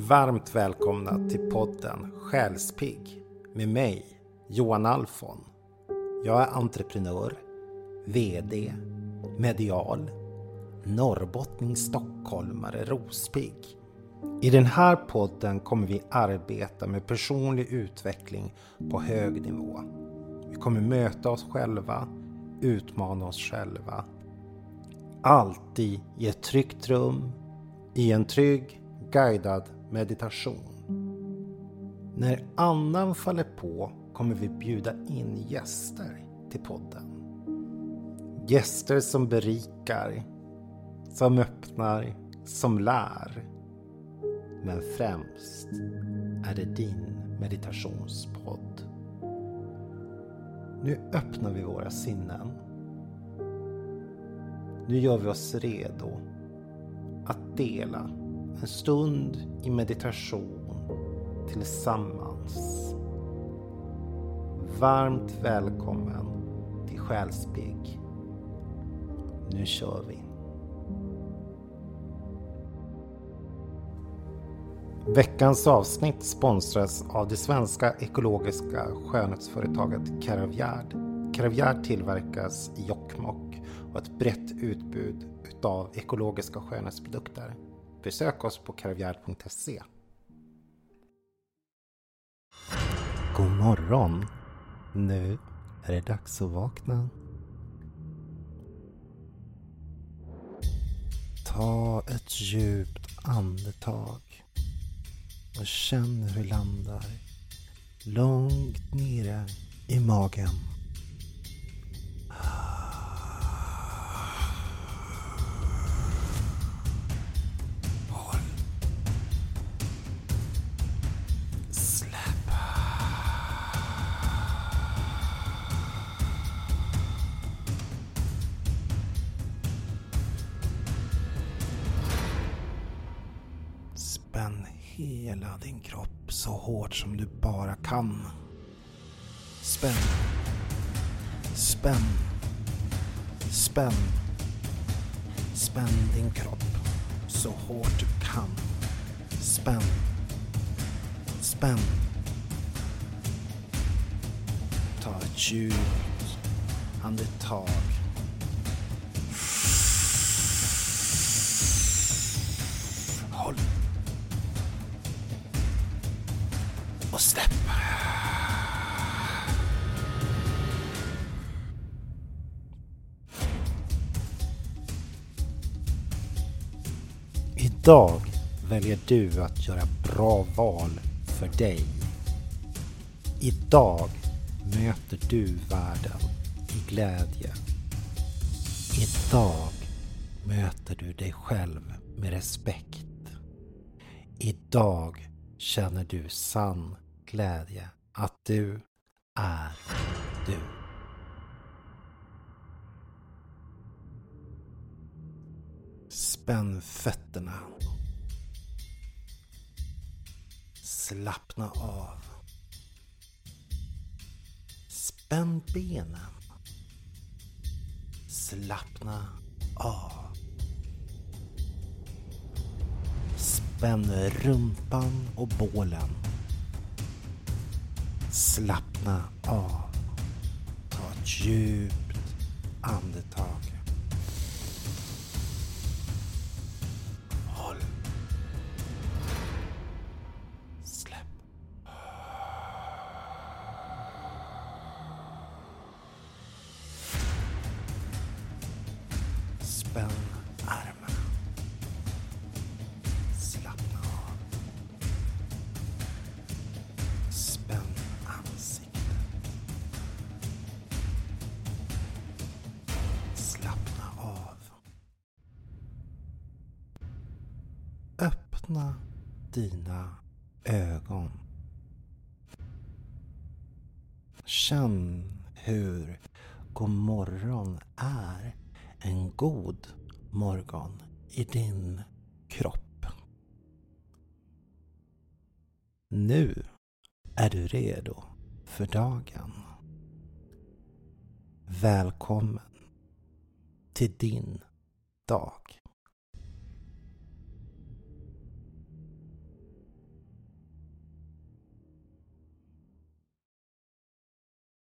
Varmt välkomna till podden Själspigg med mig, Johan Alfon. Jag är entreprenör, VD, medial, norrbottning, stockholmare, rospigg. I den här podden kommer vi arbeta med personlig utveckling på hög nivå. Vi kommer möta oss själva, utmana oss själva. Alltid i ett tryggt rum, i en trygg, guidad meditation. När andan faller på kommer vi bjuda in gäster till podden. Gäster som berikar, som öppnar, som lär. Men främst är det din meditationspodd. Nu öppnar vi våra sinnen. Nu gör vi oss redo att dela en stund i meditation tillsammans. Varmt välkommen till Själsbygg. Nu kör vi. Veckans avsnitt sponsras av det svenska ekologiska skönhetsföretaget Caravgard. Caravgard tillverkas i Jokkmokk och har ett brett utbud utav ekologiska skönhetsprodukter. Besök oss på karavjärd.se. God morgon! Nu är det dags att vakna. Ta ett djupt andetag och känn hur du landar långt nere i magen. Spänn hela din kropp så hårt som du bara kan. Spänn. Spänn. Spänn. Spänn din kropp så hårt du kan. Spänn. Spänn. Ta ett djupt andetag. Idag väljer du att göra bra val för dig. Idag möter du världen i glädje. Idag möter du dig själv med respekt. Idag känner du sann glädje att du är du. Spänn fötterna. Slappna av. Spänn benen. Slappna av. Spänn rumpan och bålen. Slappna av. Ta ett djupt andetag. Spänn armarna. Slappna av. Spänn ansiktet. Slappna av. Öppna dina ögon. Känn hur god morgon är en god morgon i din kropp. Nu är du redo för dagen. Välkommen till din dag.